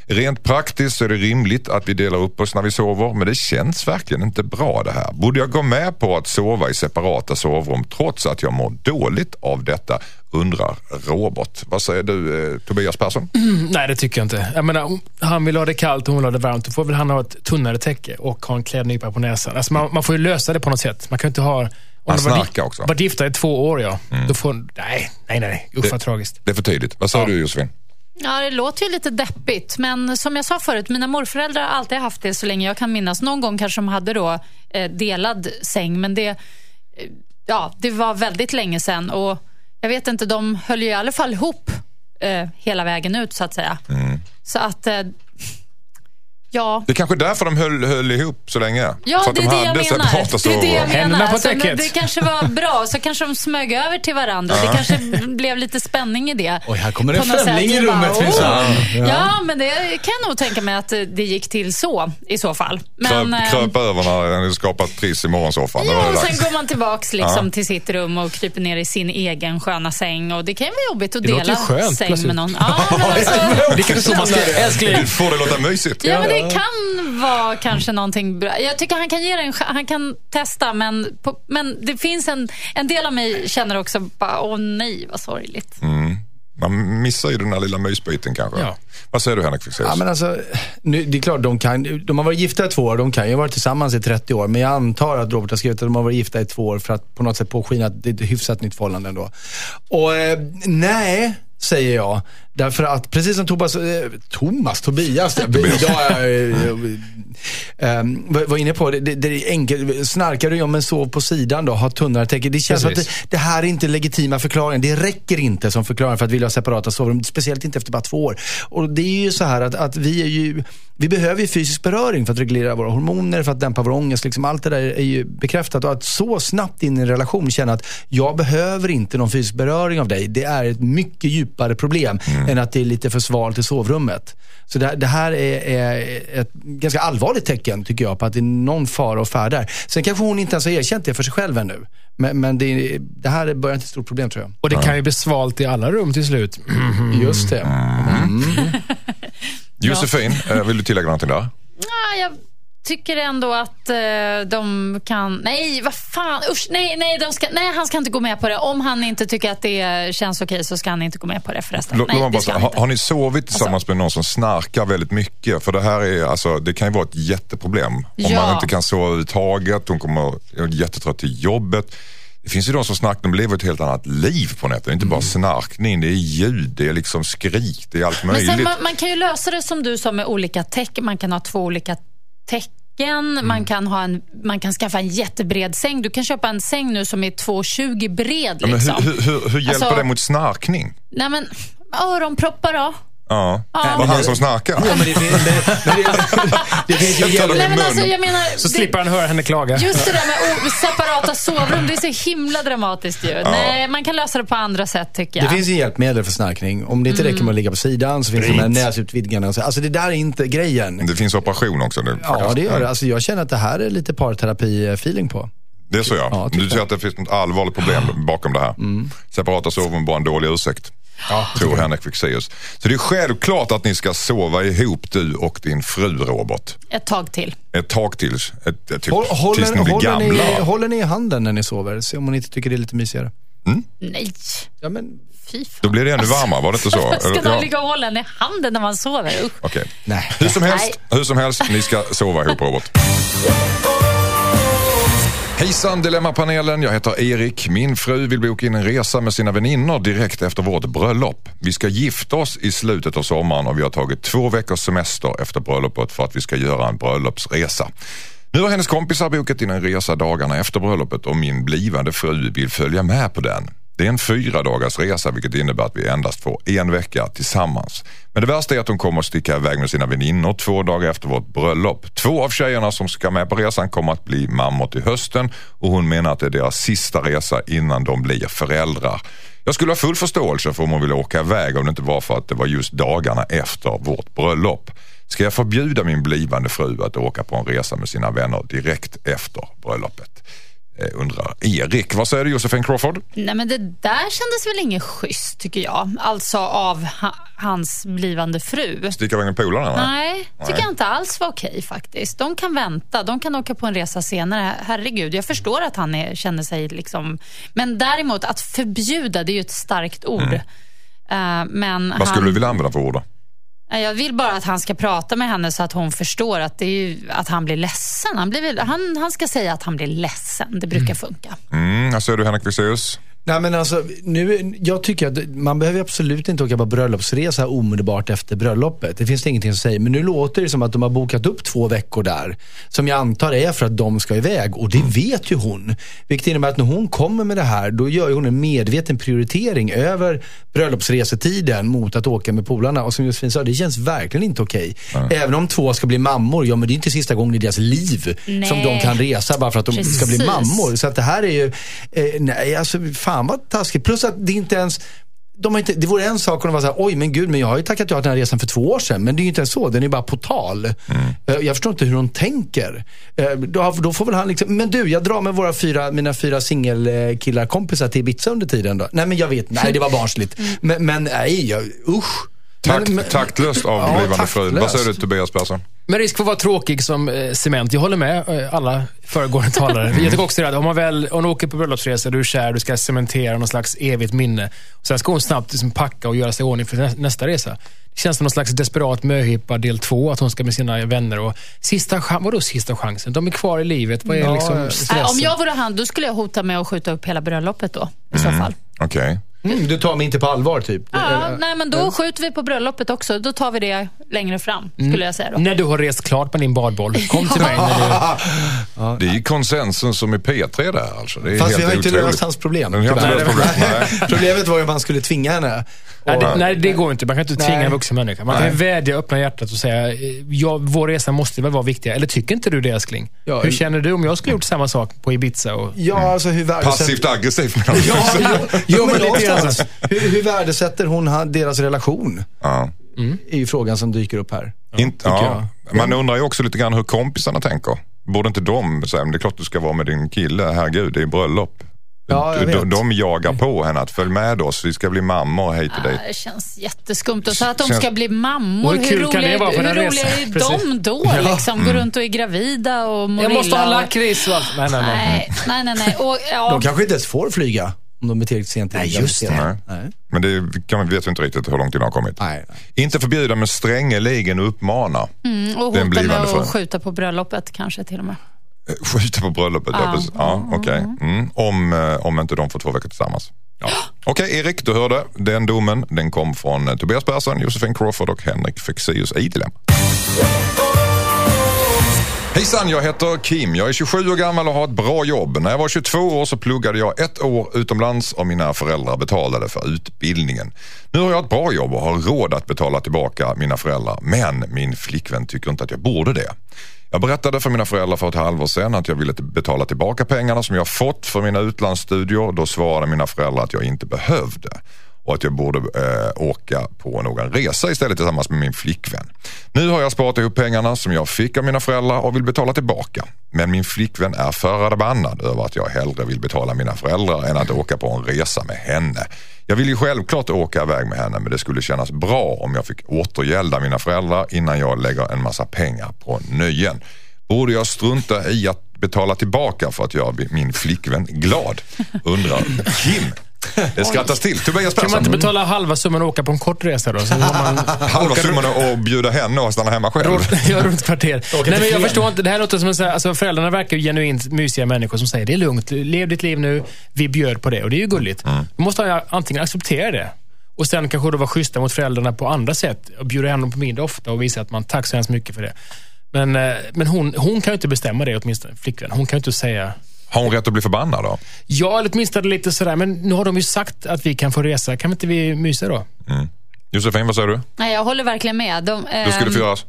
Rent praktiskt så är det rimligt att vi delar upp oss när vi sover men det känns verkligen inte bra det här. Borde jag gå med på att sova i separata sovrum trots att jag mår dåligt av detta? Undrar Robert. Vad säger du eh, Tobias Persson? Mm, nej, det tycker jag inte. Jag menar, han vill ha det kallt och hon vill ha det varmt. Då får väl han ha ett tunnare täcke och ha en klädnypa på näsan. Alltså man, man får ju lösa det på något sätt. Man kan ju inte ha... Han var snarkar också. Varit gifta i två år, ja. Då får... Nej, nej, nej. Usch vad tragiskt. Det är för tidigt. Vad säger Ja. du Josefin? Ja, det låter ju lite deppigt, men som jag sa förut, mina morföräldrar har alltid haft det så länge jag kan minnas. Någon gång kanske de hade då eh, delad säng, men det, eh, ja, det var väldigt länge sedan. Och jag vet inte, de höll ju i alla fall ihop eh, hela vägen ut så att säga. Så att, eh, ja. Det är kanske därför de höll, höll ihop så länge. Ja, för att det de är det jag hade menar. Det är det jag menar. på Alltså, det kanske var bra, så kanske de smög över till varandra. Det kanske blev lite spänning i det. Oj, här kommer en främling sätt. i rummet, minsann. Ja. men det kan jag nog tänka mig att det gick till så i så fall. Men, Kröp, eh, kröp över när ni skapat triss i morgonsoffan. Ja, och sen går man tillbaks liksom Ja. till sitt rum och kryper ner i sin egen sköna säng. Och det kan ju vara jobbigt att Det dela skönt, säng plötsligt. med någon. Ja, men alltså, Det är kanske så man ska... Älskling! Du får det låta mysigt. Ja, men det kan vara kanske någonting bra. Jag tycker han kan ge en Han kan testa, men, på, men det finns en, en del av mig känner också bara, åh nej, vad sorgligt. Man missar ju den här lilla mysbiten kanske. Ja. Vad säger du Henrik Fexeus? Ja, men alltså, nu, det är klart, de, kan, de har varit gifta i två år, de kan ju ha varit tillsammans i 30 år. Men jag antar att Robert har skrivit att de har varit gifta i två år för att på något sätt påskina att det är ett hyfsat nytt förhållande ändå. Och eh, nej, säger jag. Därför att precis som Thomas, eh, Thomas, Tobias, jag, idag är jag, eh, eh, var inne på, det, det, det är enkelt. Snarkar du ja men sov på sidan då, ha tunnare täcke. Det känns som att det, det här är inte legitima förklaringar. Det räcker inte som förklaring för att vilja ha separata sovrum. Speciellt inte efter bara två år. Och det är ju så här att, att vi är ju, vi behöver ju fysisk beröring för att reglera våra hormoner, för att dämpa vår ångest. Liksom allt det där är ju bekräftat. Och att så snabbt in i en relation känna att jag behöver inte någon fysisk beröring av dig. Det är ett mycket djupare problem än att det är lite för svalt i sovrummet. Så det, det här är, är ett ganska allvarligt tecken tycker jag på att det är någon fara och färd där. Sen kanske hon inte ens har erkänt det för sig själv ännu. Men, men det, det här börjar inte ett stort problem tror jag. Och det kan ju bli svalt i alla rum till slut. Just det. Josefin, eh, vill du tillägga någonting där? Ja, jag tycker ändå att eh, de kan... Nej, vad fan. Usch, nej, nej, de ska, nej, han ska inte gå med på det. Om han inte tycker att det känns okej så ska han inte gå med på det förresten. Låt- nej, det bara ska har, har ni sovit tillsammans med någon som snarkar väldigt mycket? För det här är, alltså, det kan ju vara ett jätteproblem. Om Ja. man inte kan sova överhuvudtaget, hon kommer är jättetrött till jobbet. Det finns ju de som snarkar, de lever ett helt annat liv på nätet. Det är inte bara snarkning, det är ljud, det är liksom skrik, det är allt Men möjligt. sen, man, man kan ju lösa det som du sa med olika tecken. Man kan ha två olika tecken. Mm. Man, kan ha en, man kan skaffa en jättebred säng. Du kan köpa en säng nu som är 2,20 bred. ja, Liksom. hur, hur, hur, hur hjälper Alltså- det mot snarkning? Nej, men, öronproppar då? Ja, Ja, det var han som snarkar. Ja, men det, finns- det, men det, det finns ju Jag Nej, men alltså, jag menar, Så det- slipper han höra henne klaga. Just det där med separata sovrum, det är så himla dramatiskt ju. Nej, man kan lösa det på andra sätt tycker jag. Det finns ju hjälpmedel för snarkning. Om det inte räcker med att ligga på sidan så finns det de här näsutvidgarna. och så. Alltså det där är inte grejen. Det finns operation också nu. Ja, det gör det. Alltså jag känner att det här är lite parterapi-feeling på. Det är så ja. Ja, du ser att det finns något allvarligt problem bakom det här. Separata sovrum bara en dålig ursäkt. Tror Henrik Fexeus. Så det är självklart att ni ska sova ihop du och din fru Robert. Ett tag till. Ett tag till. Ett, ett, typ, Håll, tills ni håller, blir håller, gamla. ni, håller ni i handen när ni sover? Se om hon inte tycker det är lite mysigare. Nej, Ja, men, fy fan. Då blir det ännu varmare, var det inte så? Ska man ja. ligga och hålla i handen när man sover? Usch. Okej. nej. Hur som helst, hur som helst, ni ska sova ihop Robert. Hejsan Dilemmapanelen, jag heter Erik. Min fru vill boka in en resa med sina väninnor direkt efter vårt bröllop. Vi ska gifta oss i slutet av sommaren och vi har tagit två veckors semester efter bröllopet för att vi ska göra en bröllopsresa. Nu har hennes kompisar bokat in en resa dagarna efter bröllopet och min blivande fru vill följa med på den. Det är en fyra dagars resa vilket innebär att vi endast får en vecka tillsammans. Men det värsta är att hon kommer att sticka iväg med sina väninnor två dagar efter vårt bröllop. Två av tjejerna som ska med på resan kommer att bli mammor till hösten och hon menar att det är deras sista resa innan de blir föräldrar. Jag skulle ha full förståelse för om hon vill åka iväg om det inte var för att det var just dagarna efter vårt bröllop. Ska jag förbjuda min blivande fru att åka på en resa med sina vänner direkt efter bröllopet? Eh, undrar Erik. Vad säger du Josefin Crawford? Nej, men det där kändes väl inget schysst tycker jag. Alltså av ha hans blivande fru. Sticka iväg med polarna? Nej, tycker jag inte alls var okej faktiskt. De kan vänta. De kan åka på en resa senare. Herregud, jag förstår att han är, känner sig liksom... Men däremot att förbjuda, det är ju ett starkt ord. Mm. Uh, men Vad skulle han... du vilja använda för ord då? Jag vill bara att han ska prata med henne så att hon förstår att, det är ju, att han blir ledsen. Han, blir, han, han ska säga att han blir ledsen. Det brukar mm. funka. Mm, vad säger du Henrik Fexeus? Nej, men alltså, nu, jag tycker att man behöver absolut inte åka på bröllopsresa omedelbart efter bröllopet. Det finns det ingenting som säger. Men nu låter det som att de har bokat upp två veckor där. Som jag antar är för att de ska iväg. Och det vet ju hon. Vilket innebär att när hon kommer med det här, då gör hon en medveten prioritering över bröllopsresetiden mot att åka med polarna. Och som Josefin sa, det känns verkligen inte okej. Okay. Även om två ska bli mammor, ja men det är inte sista gången i deras liv nej. som de kan resa bara för att de Precis. ska bli mammor. Så att det här är ju, eh, nej alltså fan fan vad taskigt. Plus att det inte ens de har inte, det vore en sak om de var såhär, oj men gud, men jag har ju tackat ja till den här resan för två år sedan. Men det är ju inte ens så, den är bara på tal. Mm. Eh, jag förstår inte hur hon tänker. Eh, då, då, får väl han liksom, men du, jag drar med våra fyra, mina fyra singelkillar kompisar till Ibiza under tiden då. Nej men jag vet, nej det var barnsligt. Mm. Men, men nej, jag, usch. Takt, men, taktlöst av ja, blivande fru. Vad säger du Tobias Persson? Med risk för att vara tråkig som eh, cement. Jag håller med eh, alla föregående talare. Jag tycker också det, om man väl om man åker på bröllopsresa, du är kär, du ska cementera någon slags evigt minne. Och sen ska hon snabbt liksom packa och göra sig i ordning för nästa resa. Det känns som någon slags desperat möhippa del två, att hon ska med sina vänner och sista chans, vadå sista chansen? De är kvar i livet. Vad är ja, liksom stressen? Om jag vore han, då skulle jag hota med att skjuta upp hela bröllopet då, i mm. så fall. Okej. Okay. Mm, du tar mig inte på allvar typ? Ja, nej men då skjuter vi på bröllopet också. Då tar vi det längre fram, skulle mm. jag säga då. När du har rest klart med din badboll, kom till mig. När du... Det är ju konsensus som i P3 där alltså. Det är Fast helt vi har inte löst hans problem. Nej, problem. Problemet var ju att man skulle tvinga henne. Nej det, nej, det går inte. Man kan inte tvinga nej. en vuxen människa. Man kan vädja, öppna hjärtat och säga, ja, vår resa måste väl vara viktigare. Eller tycker inte du det älskling? Ja, hur känner du om jag skulle gjort samma sak på Ibiza? Och... Ja, alltså hur Passivt aggressivt menar du? Ja, jo, jo, men någonstans. hur, hur värdesätter hon deras relation? Ja. Mm. är ju frågan som dyker upp här. Inte, ja. Man undrar ju också lite grann hur kompisarna tänker. Borde inte de säga, det är klart du ska vara med din kille, herregud, det är bröllop. Ja, de, de jagar på henne att följ med oss, vi ska bli mammor hej till dig. Det känns jätteskumt. Och så att de ska bli mammor, hur, hur roliga, hur roliga är de då? Ja. Liksom, Gå runt och är gravida och mår Jag måste ha lakrits och. Nej, nej, nej. nej, nej, nej. Och, ja. De kanske inte ens får flyga. Om de är tillräckligt sent Nej, just det. Nej. Men det kan, vet vi inte riktigt hur långt det har kommit. Nej, nej. Inte förbjuda, men strängeligen uppmana mm, och den blivande frun. Och skjuta på bröllopet kanske till och med. Eh, skjuta på bröllopet, ah. ja. ja Okej. Okay. Mm. Om, eh, om inte de får två veckor tillsammans. Ja. Okej, okay, Erik, du hörde. Den domen den kom från eh, Tobias Persson, Josefin Crawford och Henrik Fexeus i Dilemma. Hejsan, jag heter Kim. Jag är 27 år gammal och har ett bra jobb. När jag var 22 år så pluggade jag ett år utomlands och mina föräldrar betalade för utbildningen. Nu har jag ett bra jobb och har råd att betala tillbaka mina föräldrar. Men min flickvän tycker inte att jag borde det. Jag berättade för mina föräldrar för ett halvår sedan att jag ville betala tillbaka pengarna som jag fått för mina utlandsstudier. Då svarade mina föräldrar att jag inte behövde och att jag borde eh, åka på någon resa istället tillsammans med min flickvän. Nu har jag sparat ihop pengarna som jag fick av mina föräldrar och vill betala tillbaka. Men min flickvän är förbannad över att jag hellre vill betala mina föräldrar än att åka på en resa med henne. Jag vill ju självklart åka iväg med henne men det skulle kännas bra om jag fick återgälda mina föräldrar innan jag lägger en massa pengar på nöjen. Borde jag strunta i att betala tillbaka för att göra min flickvän glad? Undrar Kim. Det skrattas till. Tobias Kan man Persson. inte betala halva summan och åka på en kort resa då? Så man Halva summan och bjuda henne och stanna hemma själv. Ja, runt kvarter. Nej, men jag förstår inte. Det här låter som en så här, alltså föräldrarna verkar ju genuint mysiga människor som säger det är lugnt, lev ditt liv nu, vi bjöd på det. Och det är ju gulligt. Då måste han antingen acceptera det och sen kanske då vara schyssta mot föräldrarna på andra sätt och bjuda hem dem på middag ofta och visa att man tack så hemskt mycket för det. Men, eh, men hon, hon kan ju inte bestämma det åtminstone, flickvän. Hon kan ju inte säga Har hon rätt att bli förbannad då? ja, eller åtminstone lite sådär, men nu har de ju sagt att vi kan få resa. Kan inte vi mysa då? Josefin, vad säger du? Nej, jag håller verkligen med. De, Det skulle ehm, få göras.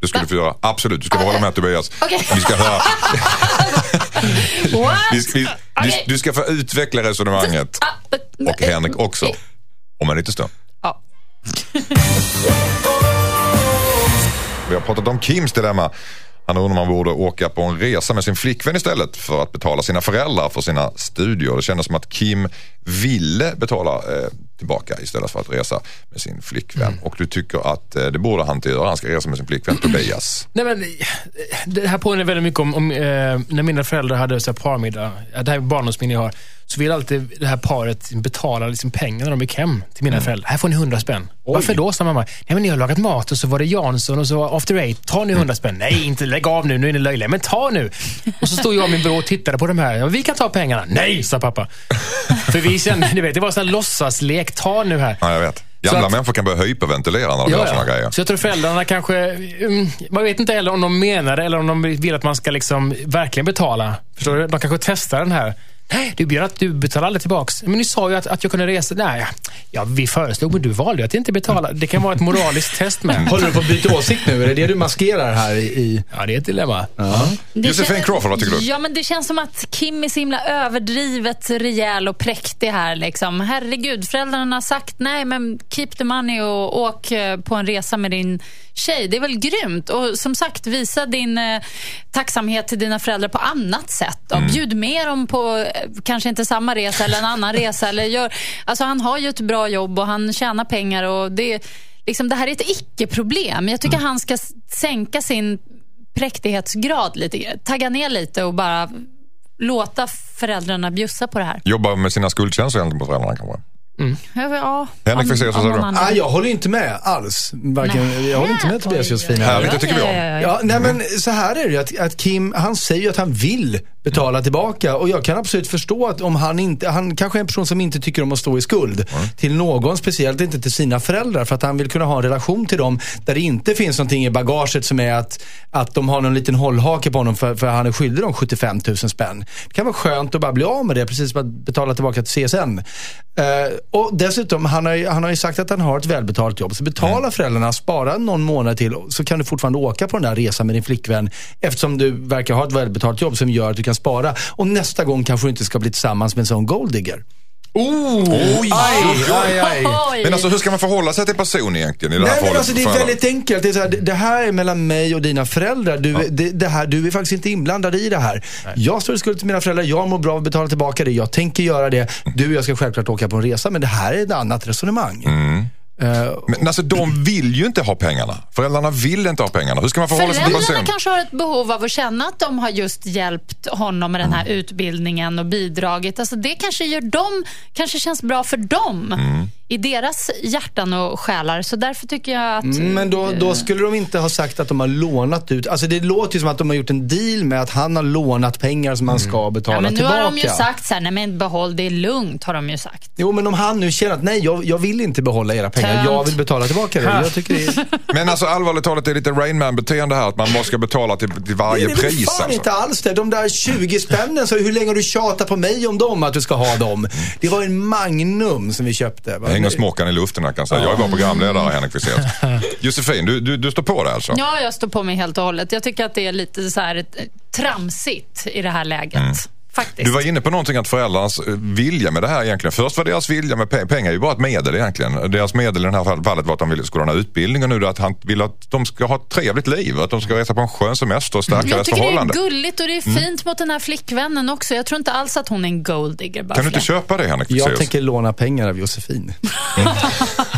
Det skulle få göra. Absolut, du ska hålla med Tobias. Okej. Vi ska höra. What? Vi, vi, du, Okej. du ska få utveckla resonemanget. Ah, Och Henrik också. Om en liten stund. Ja. Vi har pratat om Kims dilemma. Han undrar om han borde åka på en resa med sin flickvän istället för att betala sina föräldrar för sina studier. Det kändes som att Kim ville betala eh, tillbaka istället för att resa med sin flickvän. Och du tycker att eh, det borde han inte göra. Han ska resa med sin flickvän Tobias. Nej, men, det här påminner väldigt mycket om, om eh, när mina föräldrar hade så här parmiddag. Det här är barndomsminne jag har. Så ville alltid det här paret betala liksom pengar när de gick hem till mina föräldrar. Här får ni hundra spänn. Varför då, sa mamma. Nej, men ni har lagat mat och så var det Jansson och så after eight. Ta nu hundra spänn. Nej, inte lägg av nu. Nu är ni löjliga. Men ta nu. Och så stod jag och min bror och tittade på de här. Ja, vi kan ta pengarna. Nej, sa pappa. För vi kände, ni vet, det var en låtsaslek. Ta nu här. Ja, jag vet. Gamla att- människor kan börja hyperventilera när de gör sådana grejer. Så jag tror föräldrarna kanske, mm, man vet inte heller om de menar det eller om de vill att man ska liksom verkligen betala. Förstår du? De kanske testar den här. Nej, du Björn, att du betalar aldrig tillbaks. Men ni sa ju att, att jag kunde resa. Nej, ja, vi föreslog, men du valde att inte betala. Det kan vara ett moraliskt test med. Håller du på att byta åsikt nu? Är det det du maskerar här i... Ja, det är ett dilemma. Det Josefin Crawford, vad tycker du? Ja, men det känns som att Kim är så himla överdrivet rejäl och präktig här. Liksom. Herregud, föräldrarna har sagt nej, men keep the money och åk eh, på en resa med din tjej. Det är väl grymt? Och som sagt, visa din eh, tacksamhet till dina föräldrar på annat sätt. Då. Mm. Bjud med dem på, kanske inte samma resa eller en annan resa. Eller gör, alltså, han har ju ett bra jobb och han tjänar pengar. och det, liksom, det här är ett icke-problem. Jag tycker han ska sänka sin präktighetsgrad lite. Tagga ner lite och bara låta föräldrarna bjussa på det här. Jobba med sina skuldkänslor på föräldrarna kanske. Ja, Henrik Fexeus, vad säger du? Ah, jag håller inte med alls. Varken, jag håller inte med Tobias Josefin. här. Härligt, det tycker vi om. Ja, nej men så här är det att, att Kim, han säger ju att han vill betala tillbaka och jag kan absolut förstå att om han inte, han kanske är en person som inte tycker om att stå i skuld till någon, speciellt inte till sina föräldrar för att han vill kunna ha en relation till dem där det inte finns någonting i bagaget som är att, att de har någon liten hållhake på honom för, för han är skyldig dem 75 000 spänn. Det kan vara skönt att bara bli av med det, precis som att betala tillbaka till CSN. Eh, och dessutom, han har, ju, han har ju sagt att han har ett välbetalt jobb. Så betala föräldrarna, spara någon månad till så kan du fortfarande åka på den där resan med din flickvän eftersom du verkar ha ett välbetalt jobb som gör att du kan spara. Och nästa gång kanske du inte ska bli tillsammans med en sån golddigger. Oh, Oj! Aj, aj. Oj. Men alltså hur ska man förhålla sig till person egentligen i det här Nej, fallet? alltså, det är väldigt enkelt. Det, är så här, det- här är mellan mig och dina föräldrar. Du, det, det här, du är faktiskt inte inblandad i det här. Jag står i skuld till mina föräldrar. Jag mår bra av att betala tillbaka det. Jag tänker göra det. Du och jag ska självklart åka på en resa. Men det här är ett annat resonemang. Mm. Eh, Men alltså de vill ju inte ha pengarna. Föräldrarna vill inte ha pengarna. Hur ska man förhålla sig till Föräldrarna person? kanske har ett behov av att känna att de har just hjälpt honom med den här utbildningen och bidragit. Alltså det kanske gör dem, kanske känns bra för dem i deras hjärtan och själar. Så därför tycker jag att... Mm, Men då, då skulle de inte ha sagt att de har lånat ut. Alltså det låter ju som att de har gjort en deal med att han har lånat pengar som han ska betala Ja, men nu tillbaka. har de ju sagt så här, nej men behåll, det är lugnt, har de ju sagt. Jo, men om han nu känner att nej, jag, jag vill inte behålla era pengar. Tönt. Jag vill betala tillbaka det. Jag tycker det är, Men alltså allvarligt talat, det är lite Rain Man-beteende här. Att man måste betala till, till varje det är pris. fan Alltså. inte alls det. De där 20 spännen, så hur länge har du tjatat på mig om dem, att du ska ha dem? Det var en Magnum som vi köpte. Jag hänger småkan i luften här kan jag säga. Jag är bara programledare Henrik Fexeus. Josefin, du, du, du står på det alltså? Ja, jag står på mig helt och hållet. Jag tycker att det är lite så här ett tramsigt i det här läget. Faktiskt. Du var inne på någonting att föräldrarnas eh, vilja med det här egentligen. Först var deras vilja med pe- pengar är ju bara ett medel egentligen. Deras medel i det här fall- fallet var att de ville skulle ha en utbildning och nu det att han vill att de ska ha ett trevligt liv. Att de ska resa på en skön semester och stärka jag deras tycker det är förhållande. gulligt och det är fint mot den här flickvännen också. Jag tror inte alls att hon är en golddigger. Kan du inte köpa det Henrik Jag tänker låna pengar av Josefin.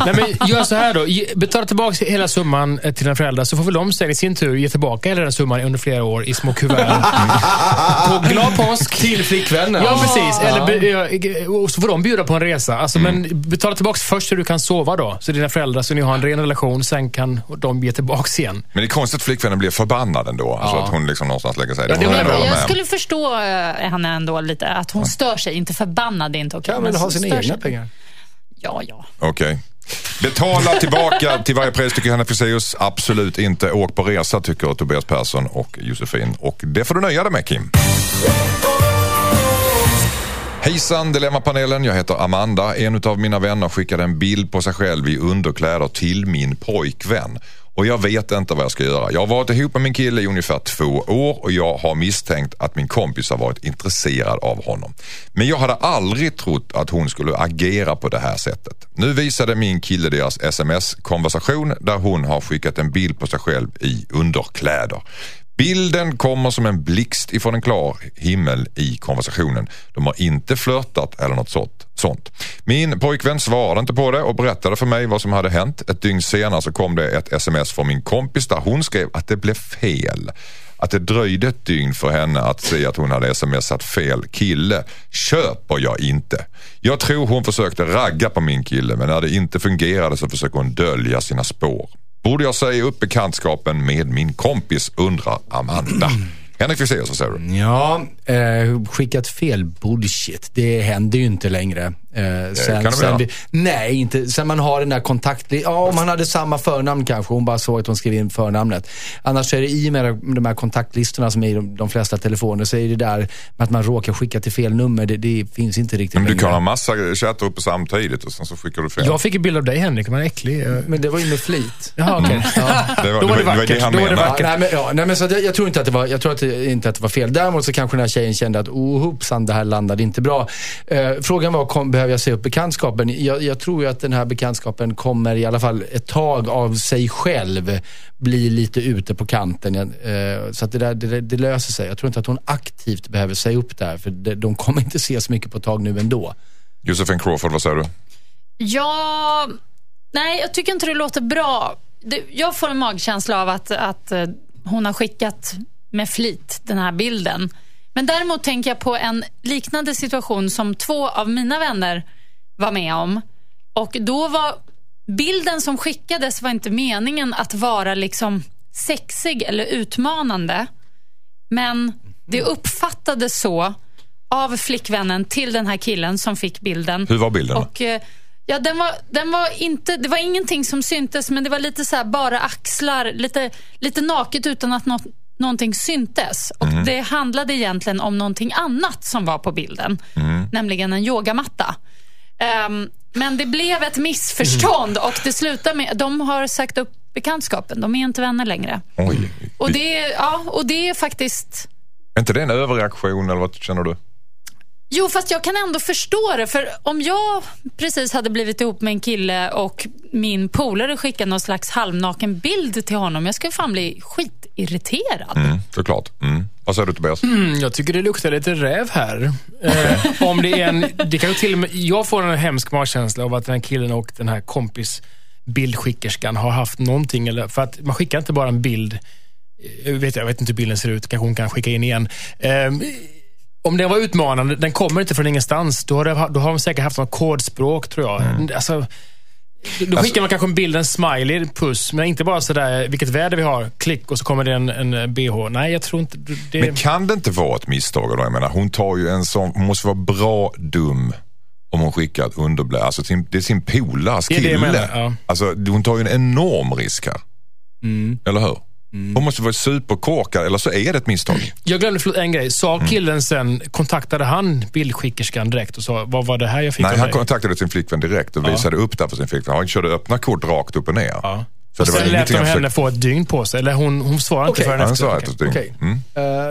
Nej, men gör så här då. Betala tillbaka hela summan eh, till dina föräldrar så får väl de sen i sin tur ge tillbaka hela den summan under flera år i små kuvert. På glad påsk. Till flickvännen. Ja, precis. Eller, och så får de bjuda på en resa. Alltså, Men betala tillbaka först så du kan sova då. Så dina föräldrar, så ni har en ren relation. Sen kan de ge tillbaka igen. Men det är konstigt att flickvännen blir förbannad ändå. Alltså att hon liksom någonstans lägger sig. Ja, det jag Jag skulle förstå eh, henne ändå lite. Att hon stör sig. Inte förbannad, det är inte okej. Kan väl men ha sina egna sig. pengar. Ja, ja. Okej. Betala tillbaka till varje pris tycker Hanna Fexeus. Absolut inte. Åk på resa tycker Tobias Persson och Josefin. Och det får du nöja dig med Kim. Hejsan Dilemmapanelen, jag heter Amanda. En av mina vänner skickade en bild på sig själv i underkläder till min pojkvän. Och jag vet inte vad jag ska göra. Jag har varit ihop med min kille i ungefär två år och jag har misstänkt att min kompis har varit intresserad av honom. Men jag hade aldrig trott att hon skulle agera på det här sättet. Nu visade min kille deras sms-konversation där hon har skickat en bild på sig själv i underkläder. Bilden kommer som en blixt ifrån en klar himmel i konversationen. De har inte flörtat eller något sånt. Min pojkvän svarade inte på det och berättade för mig vad som hade hänt. Ett dygn senare så kom det ett sms från min kompis där hon skrev att det blev fel. Att det dröjde ett dygn för henne att se att hon hade smsat fel kille köper jag inte. Jag tror hon försökte ragga på min kille men när det inte fungerade så försöker hon dölja sina spår. Borde jag säga upp bekantskapen med min kompis undrar Amanda. Henrik Fexeus, vad säger du? Ja, eh, skickat fel bullshit. Det händer ju inte längre. Eh, sen, kan det väl sen nej, inte sen man har den där kontakt... Ja, om man hade samma förnamn kanske. Hon bara såg att hon skrev in förnamnet. Annars är det i med de här kontaktlistorna som är i de, de flesta telefoner så är det där med att man råkar skicka till fel nummer. Det, det finns inte riktigt Men du längre. kan ha massa chatter uppe samtidigt och sen så skickar du fel. Jag fick en bild av dig Henrik, man är äcklig. Men det var ju med flit. Jaha, okej. det var, Då var det det var vackert. han Då var det menade. vackert. Ja, nej, men, ja, nej, men så jag, jag tror inte att det var, jag tror att det, inte att det var fel. Däremot så kanske den här tjejen kände att oh hoppsan, det här landade inte bra. Eh, frågan var, kom, behöver jag se upp bekantskapen? Jag, jag tror ju att den här bekantskapen kommer i alla fall ett tag av sig själv bli lite ute på kanten. Eh, så att det, där, det, det löser sig. Jag tror inte att hon aktivt behöver säga upp det här, för det, de kommer inte ses mycket på ett tag nu ändå. Josefin Crawford, vad säger du? Ja, nej, jag tycker inte det låter bra. Det, jag får en magkänsla av att, att eh, hon har skickat med flit den här bilden. Men däremot tänker jag på en liknande situation som två av mina vänner var med om. Och då var bilden som skickades var inte meningen att vara liksom sexig eller utmanande. Men det uppfattades så av flickvännen till den här killen som fick bilden. Hur var bilden? Och, eh, ja, den var, den var inte, det var ingenting som syntes, men det var lite så här, bara axlar, lite, lite naket utan att något, någonting syntes. Och Mhm. Det handlade egentligen om någonting annat som var på bilden, Mhm. nämligen en yogamatta. Ehm, men det blev ett missförstånd Mhm. och det slutade med, de har sagt upp bekantskapen, de är inte vänner längre. Oj. Och det, ja, och det är faktiskt Är inte det en överreaktion eller vad känner du? Jo, fast jag kan ändå förstå det. För om jag precis hade blivit ihop med en kille och min polare skickade någon slags halvnaken bild till honom. Jag skulle fan bli skitirriterad. Mm, såklart. Mm. Vad säger du Tobias? Mm, Jag tycker det luktar lite räv här. Eh, om det är en, det kan till och med, jag får en hemsk magkänsla av att den här killen och den här kompis bildskickerskan har haft någonting. Eller, för att man skickar inte bara en bild. Jag vet, jag vet inte hur bilden ser ut, kanske hon kan skicka in igen. Eh, om den var utmanande, den kommer inte från ingenstans. Då har, det, då har de säkert haft något kodspråk, tror jag. Alltså, då skickar man kanske en bild, en smiley, puss, men inte bara sådär, vilket väder vi har, klick och så kommer det en, en bh. Nej, jag tror inte det... Men kan det inte vara ett misstag? Då? Jag menar, hon tar ju en sån, hon måste vara bra dum om hon skickar ett underblä. Alltså sin, det är sin polares Det är det kille. jag menar, ja. Alltså, hon tar ju en enorm risk här. Mm. Eller hur? Hon måste vara superkorkad eller så är det ett misstag. Jag glömde en grej. Mm. Sa killen sen, kontaktade han bildskickerskan direkt och sa, vad var det här jag fick Nej, han dig? kontaktade sin flickvän direkt och visade upp det för sin flickvän. Han körde öppna kort rakt upp och ner. Ja. Så och sen lät de han henne försökte- få ett dygn på sig. Eller hon, hon svarade Okej. inte förrän Han efter. ett dygn. Okej. Mm.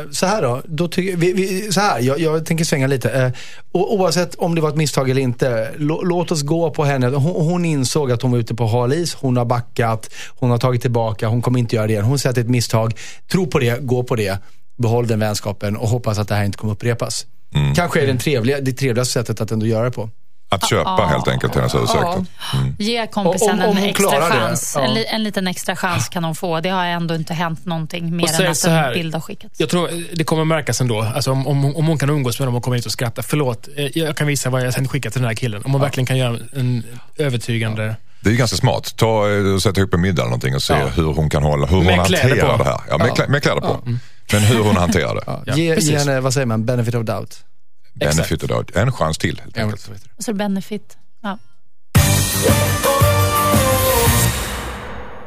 Eh, så här då, då tycker, vi, vi, så här, jag, jag tänker svänga lite. Uh, oavsett om det var ett misstag eller inte, lå, låt oss gå på henne. Hon, hon insåg att hon var ute på hal is, hon har backat, hon har tagit tillbaka, hon kommer inte göra det igen. Hon säger att det är ett misstag. Tro på det, gå på det, behåll den vänskapen och hoppas att det här inte kommer upprepas. Kanske är det, den trevliga, det trevligaste sättet att ändå göra det på. Att köpa Ja. helt enkelt hennes ursäkter. Ge kompisen Om- om en hon extra chans. ja. En, li, en liten extra chans kan hon få. Det har ändå inte hänt någonting mer än att här, en bild har skickats. Jag tror det kommer märkas ändå. Alltså om, om, om hon kan umgås med dem och komma hit och skratta. Förlåt, eh, jag kan visa vad jag sen skickat till den här killen. Om hon verkligen kan göra en övertygande... Det är ganska smart. Ta eh, och sätt ihop en middag eller någonting och se Ja. hur hon kan hålla, hur hon Med kläder hanterar på. det här. Ja, med, klä, med kläder på. Men hur hon hanterar det. Ja. Ja, Ge, ge henne, vad säger man, benefit of doubt. Benefit of doubt. En chans till helt enkelt. Och så benefit. Ja.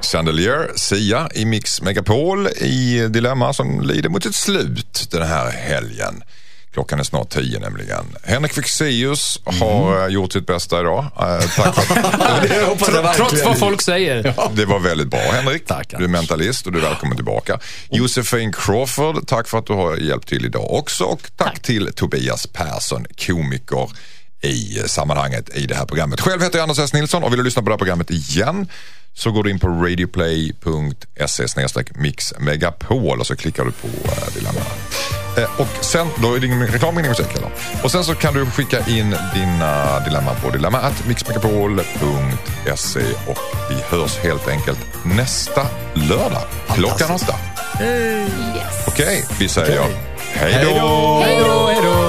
Chandelier, Sia i Mix Megapol i Dilemma som lider mot ett slut den här helgen. Klockan är snart tio nämligen. Henrik Fexeus har eh, gjort sitt bästa idag. Eh, tack för Trots vad folk säger. det var väldigt bra Henrik. Tack, du är mentalist och du är välkommen tillbaka. Josefin Crawford, tack för att du har hjälpt till idag också. Och tack, Tack. till Tobias Persson, komiker i eh, sammanhanget i det här programmet. Själv heter jag Anders S. Nilsson och vill du lyssna på det här programmet igen så går du in på radioplay.se mixmegapol och så klickar du på Dilemma. Eh, och sen, då är det ingen reklam, ingen musik heller. Och sen så kan du skicka in dina dilemma på dilemma.mixmegapol.se och vi hörs helt enkelt nästa lördag klockan åtta. Yes. Okej, vi säger då! Hej då, hej då!